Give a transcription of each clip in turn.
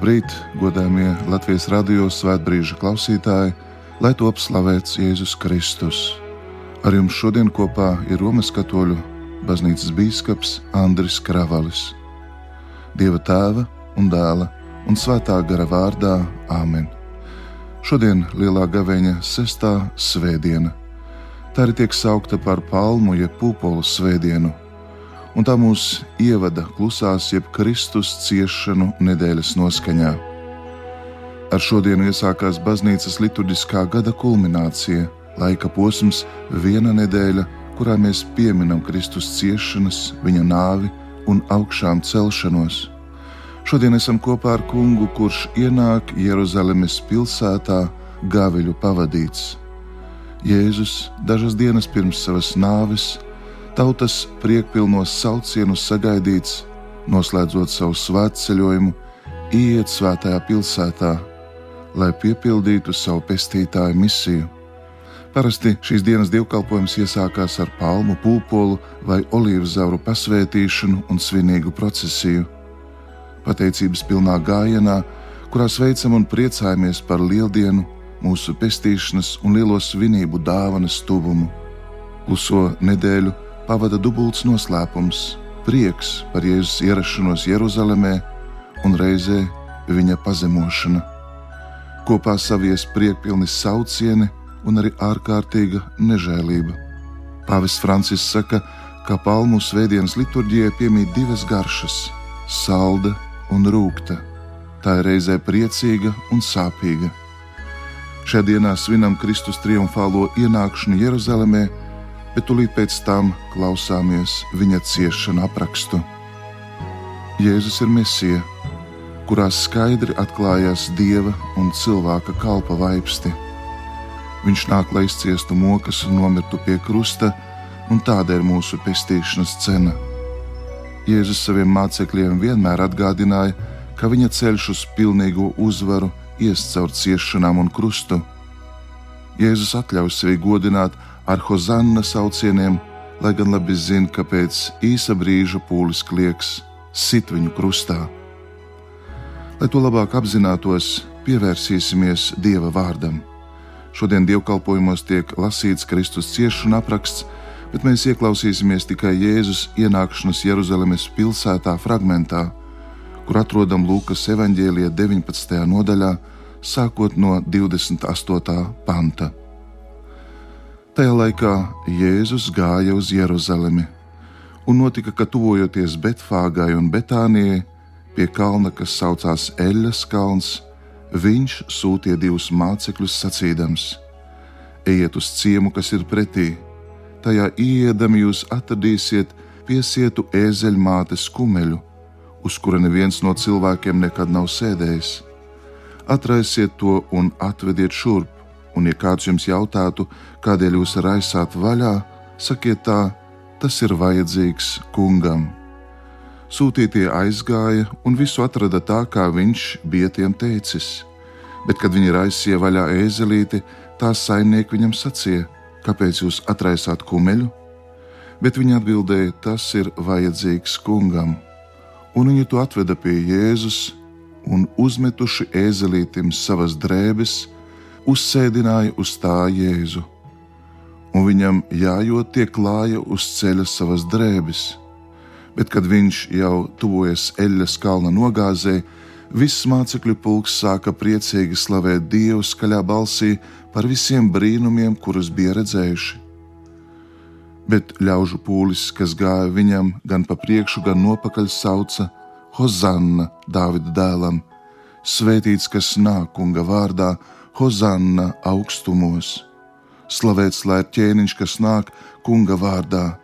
Labrīt, godājumie Latvijas radio svētbrīža klausītāji, lai top slavēts Jēzus Kristus. Ar jums šodien kopā ir Romas katoļu baznīcas bīskaps Andris Kravalis. Dieva tēva un dēla un svētā gara vārdā Āmen. Šodien lielā gaveņa sestā svētdiena. Tā arī tiek saukta par palmu jeb pūpolu svētdienu, un tā mūs ievada klusās, jeb Kristus ciešanu nedēļas noskaņā. Ar šodienu iesākās baznīcas liturģiskā gada kulminācija, laika posms, viena nedēļa, kurā mēs pieminam Kristus ciešanas, viņa nāvi un augšām celšanos. Šodien esam kopā ar kungu, kurš ienāk Jeruzalemes pilsētā gaviļu pavadīts. Jēzus dažas dienas pirms savas nāves tautas priekpilnos saucienus sagaidīts, noslēdzot savu svētceļojumu, iet svētajā pilsētā, lai piepildītu savu pestītāju misiju. Parasti šīs dienas dievkalpojums iesākās ar palmu, pūpolu vai olīvu zauru pasvētīšanu un svinīgu procesiju. Pateicības pilnā gājienā, kurā sveicam un priecājamies par lieldienu, mūsu pestīšanas un lielo svinību dāvanas tuvumu. Kluso nedēļu pavada dubults noslēpums, prieks par Jēzus ierašanos Jeruzalemē un reizē viņa pazemošana. Kopā savies priekpilni saucieni un arī ārkārtīga nežēlība. Pāvests Francis saka, ka palmu svētdienas liturģijai piemīt divas garšas - salda un rūkta. Tā ir reizē priecīga un sāpīga. Šajā dienā svinam Kristus triumfālo ienākšanu Jeruzalemē, bet tūlīt pēc tam klausāmies viņa ciešanu aprakstu. Jēzus ir Mesija, kurā skaidri atklājās dieva un cilvēka kalpa vaipsti. Viņš nāk, lai izciestu mokas un nomirtu pie krusta, un tāda ir mūsu pestīšanas cena. Jēzus saviem mācekļiem vienmēr atgādināja, ka viņa ceļš uz pilnīgu uzvaru ies caur ciešanām un krustu. Jēzus atļauj sevi godināt ar hozanna saucieniem, lai gan labi zina, ka pēc īsa brīža pūlis klieks sit viņu krustā. Lai to labāk apzinātos, pievērsīsimies Dieva vārdam. Šodien dievkalpojumos tiek lasīts Kristus ciešanu apraksts, bet mēs ieklausīsimies tikai Jēzus ienākšanas Jeruzalemes pilsētā fragmentā, kur atrodam Lūkas evanģēlija 19. nodaļā, sākot no 28. panta. Tajā laikā Jēzus gāja uz Jeruzalemi, un notika, ka tuvojoties Betfāgai un Betānijai, pie kalna, kas saucās Eļas kalns, viņš sūtīja divus mācekļus sacīdams: Ejiet uz ciemu, kas ir pretī, tajā iedami jūs atradīsiet piesietu ēzeļmātes kumeļu, uz kura neviens no cilvēkiem nekad nav sēdējis. Atraisiet to un atvediet šurp un, ja kāds jums jautātu, kādēļ jūs raisāt vaļā, sakiet tā, tas ir vajadzīgs kungam. Sūtītie aizgāja un visu atrada tā, kā viņš bija tiem teicis. Bet, kad viņi raisīja vaļā ēzelīti, tā saimnieki viņam sacīja: Kāpēc jūs atraisāt kumeļu? Bet viņi atbildēja: Tas ir vajadzīgs kungam. Un viņi to atveda pie Jēzus un uzmetuši ēzelītim savas drēbes, uzsēdināja uz tā Jēzu, un viņam jājot tie klāja uz ceļa savas drēbes. Bet, kad viņš jau tuvojas eļļas kalna nogāzē, viss mācekļu pulks sāka priecīgi slavēt Dievu skaļā balsī par visiem brīnumiem, kurus bija redzējuši. Bet ļaužu pūlis, kas gāja viņam gan pa priekšu, gan nopakaļ, sauca Hozanna Dāvida dēlam: Svētīts, kas nāk kunga vārdā, Hozanna augstumos! Slavēts lai ir ķēniņš, kas nāk kunga vārdā,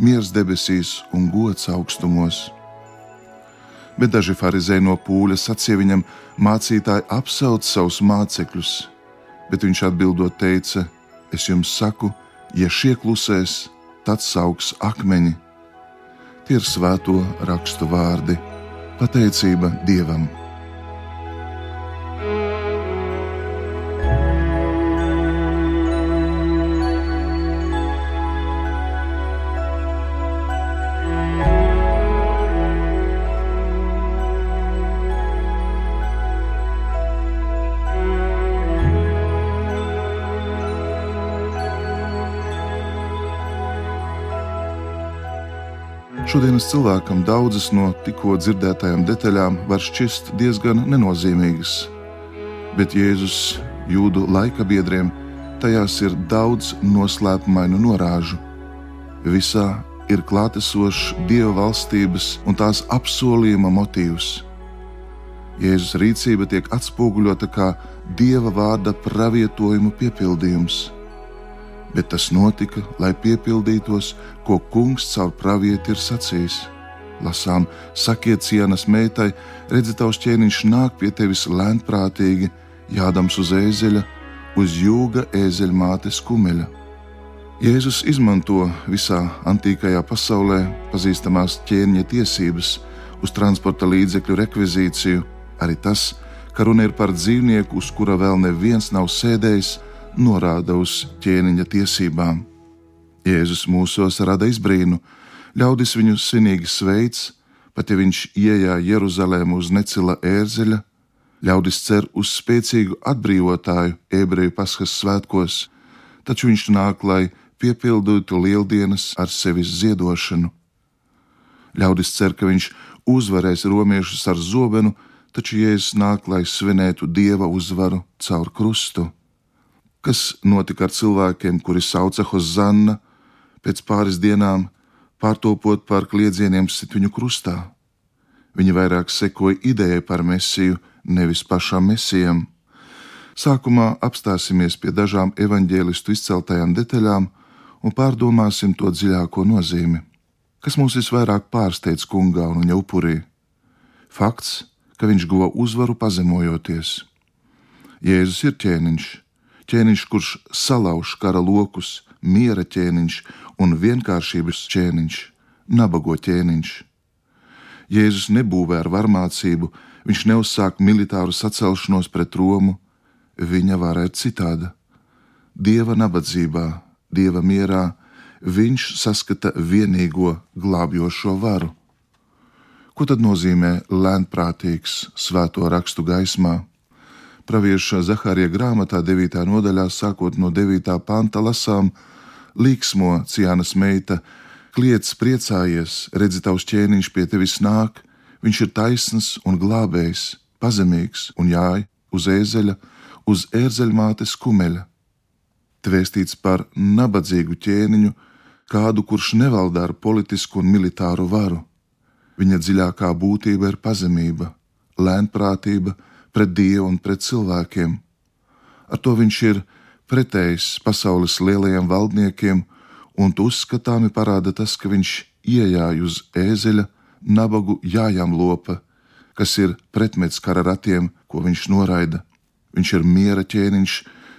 miers debesīs un gods augstumos! Bet daži farizēji no pūļa sacīja viņam, mācītāji apsauc savus mācekļus, bet viņš atbildot teica: Es jums saku, ja šie klusēs, tad sauks akmeņi. Tie ir svēto rakstu vārdi - pateicība Dievam! Šodienas cilvēkam daudzas no tikko dzirdētajām detaļām var šķist diezgan nenozīmīgas, bet Jēzus jūdu laika biedriem tajās ir daudz noslēpumainu norāžu. Visā ir klātesošs Dieva valstības un tās apsolījuma motīvs. Jēzus rīcība tiek atspoguļota kā Dieva vārda pravietojumu piepildījums bet tas notika, lai piepildītos, ko kungs caur pravieti ir sacījis. Lasām, sakiet cienas meitai, redzi, tavs ķēniņš nāk pie tevis lēnprātīgi, jādams uz ēzeļa, uz jūga ēzeļa mātes kumeļa. Jēzus izmanto visā antīkajā pasaulē pazīstamās ķēniņa tiesības uz transporta līdzekļu rekvizīciju, arī tas, ka runa ir par dzīvnieku, uz kura vēl neviens nav sēdējis, norāda uz ķēniņa tiesībām. Jēzus mūsos rada izbrīnu, ļaudis viņu svinīgi sveic, pat ja viņš iejā Jeruzalému uz necila ērzeļa, ļaudis cer uz spēcīgu atbrīvotāju ebreju paskas svētkos, taču viņš nāk, lai piepildītu lieldienas ar sevis ziedošanu. Ļaudis cer, ka viņš uzvarēs romiešus ar zobenu, taču Jēzus nāk, lai svinētu dieva uzvaru caur krustu kas notika ar cilvēkiem, kuri sauca Hozanna, pēc pāris dienām pārtopot par kliedzieniem sit viņu krustā. Viņi vairāk sekoja idejai par mesiju, nevis pašam mesijam. Sākumā apstāsimies pie dažām evaņģēlistu izceltajām detaļām un pārdomāsim to dziļāko nozīmi. Kas mūs visvairāk pārsteidz kungā un viņa upurī? Fakts, ka viņš guva uzvaru pazemojoties. Jēzus ir ķēniņš, ķēniņš, kurš salauž kara lokus, miera ķēniņš un vienkāršības ķēniņš, nabago ķēniņš. Jēzus nebūvē ar varmācību, viņš neuzsāk militāru sacelšanos pret Romu, viņa vara ir citāda. Dieva nabadzībā, dieva mierā, viņš saskata vienīgo glābjošo varu. Ko tad nozīmē lēnprātīgs svēto rakstu gaismā? Pravieša Zahārija grāmatā 9. nodaļā, sākot no 9. panta, lasām: Līksmo, Ciānas meita, kliedz priecājies, redzi, tavs ķēniņš pie tevis nāk, viņš ir taisns un glābējs, pazemīgs un jāj uz ēzeļa, uz ērzeļmātes kumeļa. Tvēstīts par nabadzīgu ķēniņu, kādu, kurš nevalda ar politisku un militāru varu. Viņa dziļākā būtība ir pazemība, lēnprātība, pret Dievu un pret cilvēkiem. Ar to viņš ir pretējs pasaules lielajiem valdniekiem, un uzskatāmi parāda tas, ka viņš iejāja uz ēzeļa, nabagu jājām lopa, kas ir pretmets kara ratiem, ko viņš noraida. Viņš ir miera ķēniņš,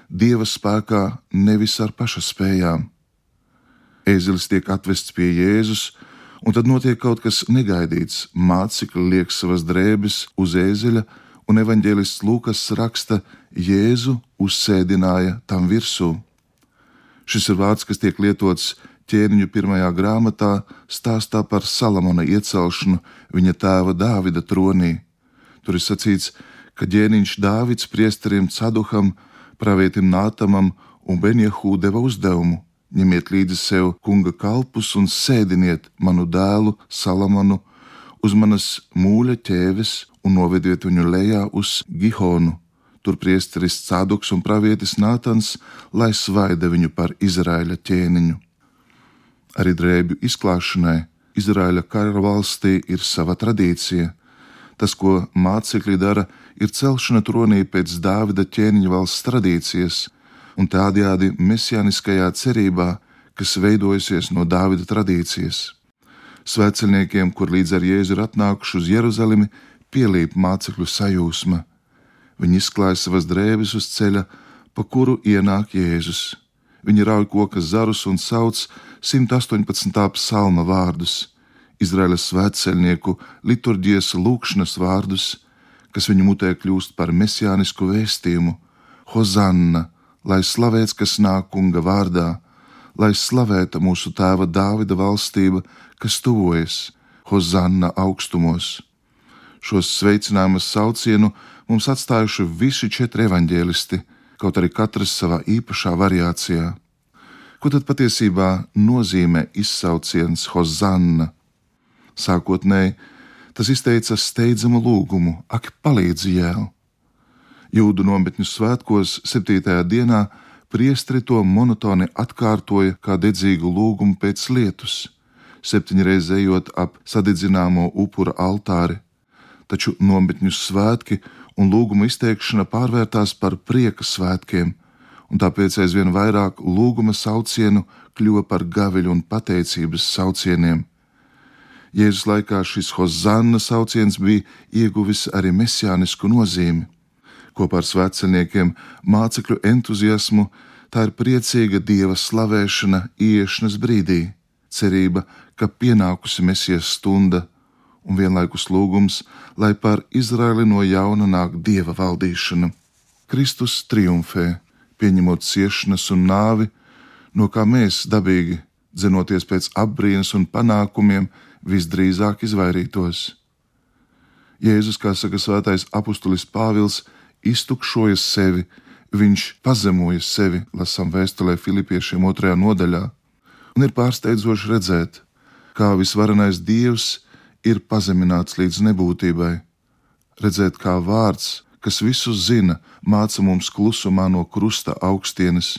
dieva spēkā, nevis ar paša spējām. Ēzelis tiek atvests pie Jēzus, un tad notiek kaut kas negaidīts. Mācekļi liek savas drēbes uz ēzeļa, un evanģēlists Lūkas raksta, Jēzu uzsēdināja tam virsū. Šis ir vārds, kas tiek lietots ķēniņu pirmajā grāmatā, stāstā par Salamona iecelšanu viņa tēva Dāvida tronī. Tur ir sacīts, ka ķēniņš Dāvids priesteriem Caduham, pravietim Nātamam un Benjahū deva uzdevumu: ņemiet līdzi sev kunga kalpus un sēdiniet manu dēlu Salamanu uz manas mūļa ķēves un novediet viņu lejā uz Gihonu. Tur priesteris Cāduks un pravietis Nātans, lai svaida viņu par Izraēla ķēniņu. Arī drēbju izklāšanai Izraēla kara valstī ir sava tradīcija. Tas, ko mācekļi dara, ir celšana tronī pēc Dāvida ķēniņa valsts tradīcijas, un tādējādi mesijāniskajā cerībā, kas veidojusies no Dāvida tradīcijas. Svētceļniekiem, kur līdz ar Jēzu ir atnākuši uz Jeruzalemi, pielīp mācekļu sajūsma. Viņi izklāja savas drēbes uz ceļa, pa kuru ienāk Jēzus. Viņi rauj koka zarus un sauc 118. psalma vārdus, Izraēlas svētceļnieku liturģijas lūkšanas vārdus, kas viņu mutē kļūst par mesijānisku vēstījumu: Hozanna, lai slavēts, kas nāk kunga vārdā, lai slavēta mūsu tēva Dāvida valstība, kas tuvojas, Hozanna augstumos. Šos sveicinājumus saucienu mums atstājuši visi četri evaņģēlisti, kaut arī katrs savā īpašā variācijā. Ko tad patiesībā nozīmē izsauciens Hozanna? Sākotnēji tas izteica steidzamu lūgumu: Ak, palīdzi jēl! Jūdu nometņu svētkos, 7. dienā, priestri to monotoni atkārtoja kā dedzīgu lūgumu pēc lietus, septiņreiz ejot ap sadedzināmo upura altāri, taču nometņu svētki un lūguma izteikšana pārvērtās par prieka svētkiem, un tāpēc aizvien vairāk lūguma saucienu kļuva par gaviļu un pateicības saucieniem. Jēzus laikā šis Hozanna sauciens bija ieguvis arī mesijānisku nozīmi. Kopā ar sveceļniekiem, mācekļu entuziasmu, tā ir priecīga dieva slavēšana ieiešanas brīdī, cerība, ka pienākusi mesijas stunda un vienlaikus lūgums, lai par Izraeli no jauna nāk dieva valdīšana. Kristus triumfē, pieņemot ciešanas un nāvi, no kā mēs dabīgi, dzenoties pēc apbrīnas un panākumiem, visdrīzāk izvairītos. Jēzus, kā saka svētais apustulis Pāvils, iztukšoja sevi, viņš pazemoja sevi, lasām vēstulē Filipiešiem otrajā nodaļā, un ir pārsteidzoši redzēt, kā visvarenais Dievs ir pazemināts līdz nebūtībai, redzēt, kā vārds, kas visu zina, māca mums klusumā no krusta augstienes,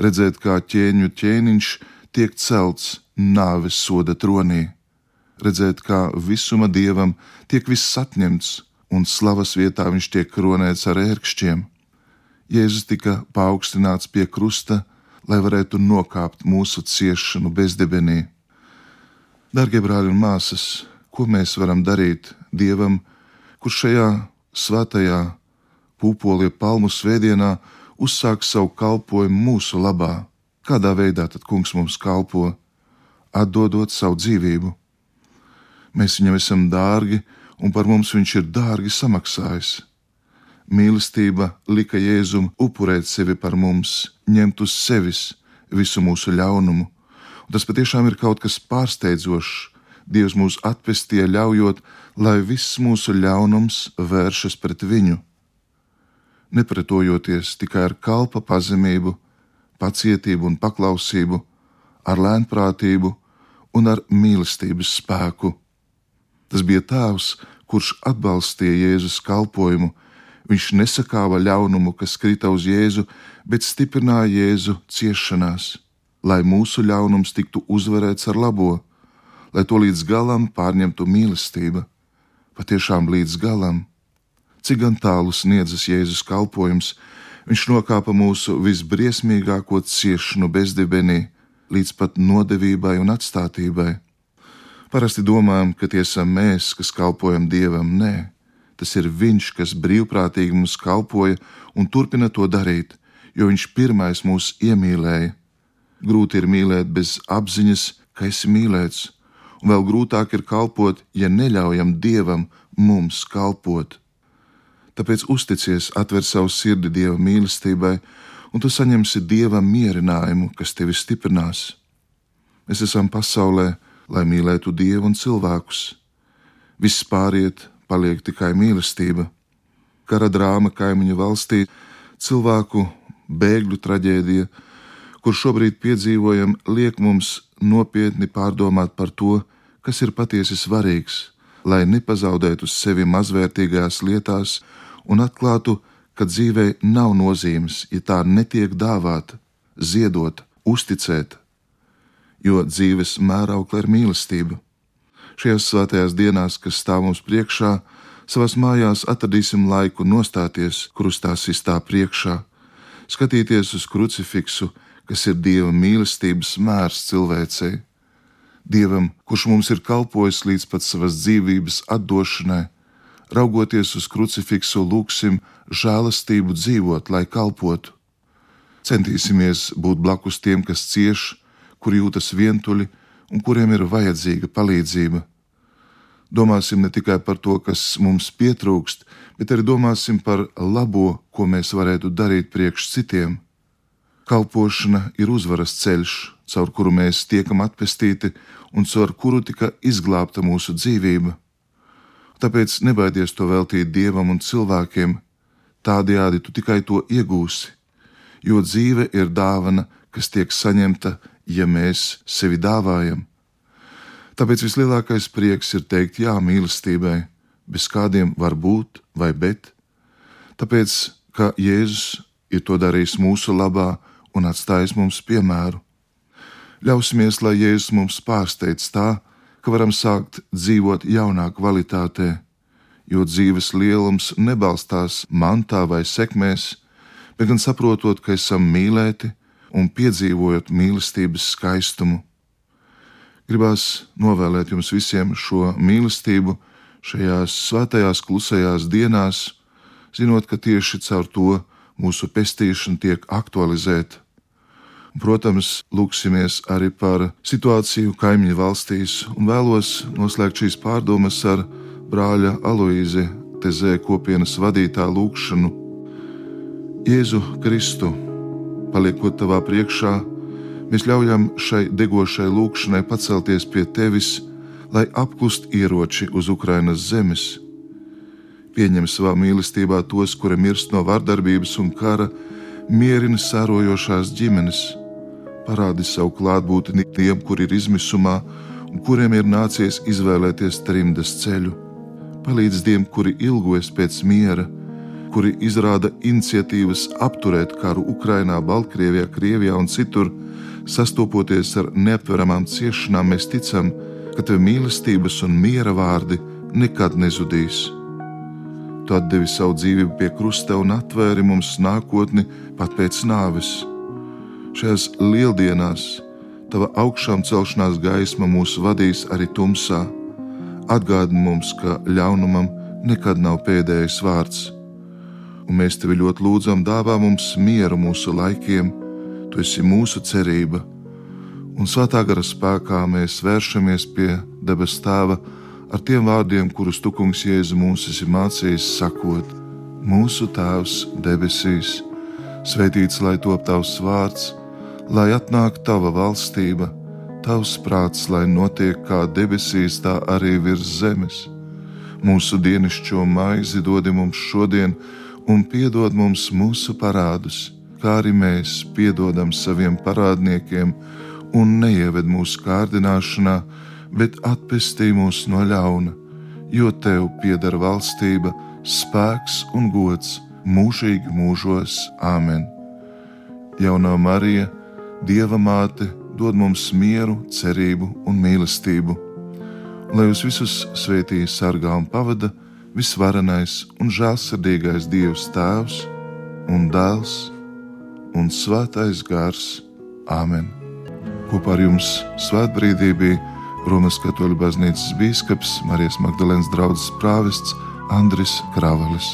redzēt, kā ķēņu ķēniņš tiek celts nāves soda tronī, redzēt, kā visuma dievam tiek viss atņemts un slavas vietā viņš tiek kronēts ar ērkšķiem. Jēzus tika paaugstināts pie krusta, lai varētu nokāpt mūsu ciešanu bezdebenī. Darbie brāļi un māsas, ko mēs varam darīt Dievam, kurš šajā svētajā pūpolie palmu svētdienā uzsāk savu kalpošanu mūsu labā? Kādā veidā tad kungs mums kalpo? Atdodot savu dzīvību. Mēs viņam esam dārgi, un par mums viņš ir dārgi samaksājis. Mīlestība lika Jēzum upurēt sevi par mums, ņemt uz sevis visu mūsu ļaunumu. Un tas patiešām ir kaut kas pārsteidzošs. Dievs mūs atpestīja, ļaujot, lai viss mūsu ļaunums vēršas pret viņu. Nepretojoties tikai ar kalpa pazemību, pacietību un paklausību, ar lēnprātību un ar mīlestības spēku. Tas bija tēvs, kurš atbalstīja Jēzus kalpošanu. Viņš nesakāva ļaunumu, kas krita uz Jēzu, bet stiprināja Jēzu ciešanās, lai mūsu ļaunums tiktu uzvarēts ar labo, lai to līdz galam pārņemtu mīlestība, patiešām līdz galam. Cik gan tālu sniedzas Jēzus kalpojums, viņš nokāpa mūsu visbriesmīgāko ciešanu bezdibenī, līdz pat nodevībai un atstātībai. Parasti domājam, ka tie esam mēs, kas kalpojam Dievam. Nē, tas ir Viņš, kas brīvprātīgi mums kalpoja un turpina to darīt, jo Viņš pirmais mūs iemīlēja. Grūti ir mīlēt bez apziņas, ka esi mīlēts, un vēl grūtāk ir kalpot, ja neļaujam Dievam mums kalpot. Tāpēc uzticies, atver savu sirdi Dieva mīlestībai, un tu saņemsi Dieva mierinājumu, kas tevi stiprinās. Mēs esam pasaulē, lai mīlētu Dievu un cilvēkus. Viss pāriet, paliek tikai mīlestība. Kara drāma kaimiņu valstī, cilvēku bēgļu traģēdija, kur šobrīd piedzīvojam, liek mums nopietni pārdomāt par to, kas ir patiesi svarīgs, lai nepazaudētu sevi mazvērtīgās lietās un atklātu, ka dzīvē nav nozīmes, ja tā netiek dāvāta, ziedot, uzticēt, jo dzīves mēraukla ir mīlestība. Šajās svētajās dienās, kas stāv mums priekšā, savās mājās atradīsim laiku nostāties krustā sistā priekšā, skatīties uz krucifiksu, kas ir Dieva mīlestības mērs cilvēcei. Dievam, kurš mums ir kalpojis līdz pat savas dzīvības atdošanai, raugoties uz krucifiksu, lūgsim žēlastību dzīvot, lai kalpotu. Centīsimies būt blakus tiem, kas cieš, kur jūtas vientuļi un kuriem ir vajadzīga palīdzība. Domāsim ne tikai par to, kas mums pietrūkst, bet arī domāsim par labo, ko mēs varētu darīt priekš citiem. Kalpošana ir uzvaras ceļš, caur kuru mēs tiekam atpestīti un caur kuru tika izglābta mūsu dzīvība. Tāpēc nebaidies to veltīt dievam un cilvēkiem, tādējādi tu tikai to iegūsi, jo dzīve ir dāvana, kas tiek saņemta ja mēs sevi dāvājam. Tāpēc vislielākais prieks ir teikt jā mīlestībai, bez kādiem var būt vai bet, tāpēc, ka Jēzus ir to darījis mūsu labā un atstājis mums piemēru. Ļausimies, lai Jēzus mums pārsteidz tā, ka varam sākt dzīvot jaunā kvalitātē, jo dzīves lielums nebalstās mantā vai sekmēs, bet gan saprotot, ka esam mīlēti un piedzīvojot mīlestības skaistumu. Gribās novēlēt jums visiem šo mīlestību šajās svētajās klusajās dienās, zinot, ka tieši caur to mūsu pestīšana tiek aktualizēta Protams, lūksimies arī par situāciju kaimiņu valstīs un vēlos noslēgt šīs pārdomas ar brāļa Aloīzi Tezē kopienas vadītāju lūgšanu. Jēzu Kristu, paliekot tavā priekšā, mēs ļaujam šai degošai lūgšanai pacelties pie tevis, lai apklust ieroči uz Ukrainas zemes. Pieņem savā mīlestībā tos, kuri mirst no vardarbības un kara, mierina sārojošās ģimenes parādi savu klātbūtni tiem, kur ir izmisumā un kuriem ir nācies izvēlēties trimdas ceļu. Palīdz tiem, kuri ilgojas pēc miera, kuri izrāda iniciatīvas apturēt karu Ukrajinā, Baltkrievijā, Krievijā un citur, sastopoties ar neaptveramām ciešanām, mēs ticam, ka tev mīlestības un miera vārdi nekad nezudīs. Tu devi savu dzīvību pie krusta un atvēri mums nākotni pat pēc nāves Šajās lieldienās tava augšām celšanās gaisma mūs vadīs arī tumsā. Atgādini mums, ka ļaunumam nekad nav pēdējais vārds, un mēs tevi ļoti lūdzam, dāvā mums mieru mūsu laikiem, tu esi mūsu cerība, un svētā gara spēkā mēs vēršamies pie debes tēva ar tiem vārdiem, kurus tu, kungs, Jēzu mums esi mācījis, sakot: Mūsu Tēvs debesīs, svētīts lai top tavs vārds lai atnāk tava valstība, tavs prāts, lai notiek kā debesīs, tā arī virs zemes. Mūsu dienascho maizi dod mums šodien, un piedod mums mūsu parādus, kā arī mēs piedodam saviem parādniekiem, un neieved mūsu kārdināšanā, bet atpestī mūs no ļauna, jo tev pieder valstība, spēks un gods mūžīgi mūžos. Āmen! Jaunā Marija! Dieva māte dod mums mieru, cerību un mīlestību, lai jūs visus svētī sargā un pavada visvarenais un žēlsirdīgais Dievs Tēvs un Dēls un Svētais Gars. Āmen! Kopā ar jums svētbrīdī bija Romas katoļu baznīcas bīskaps Marijas Magdalēnas draugs prāvests Andris Kravalis.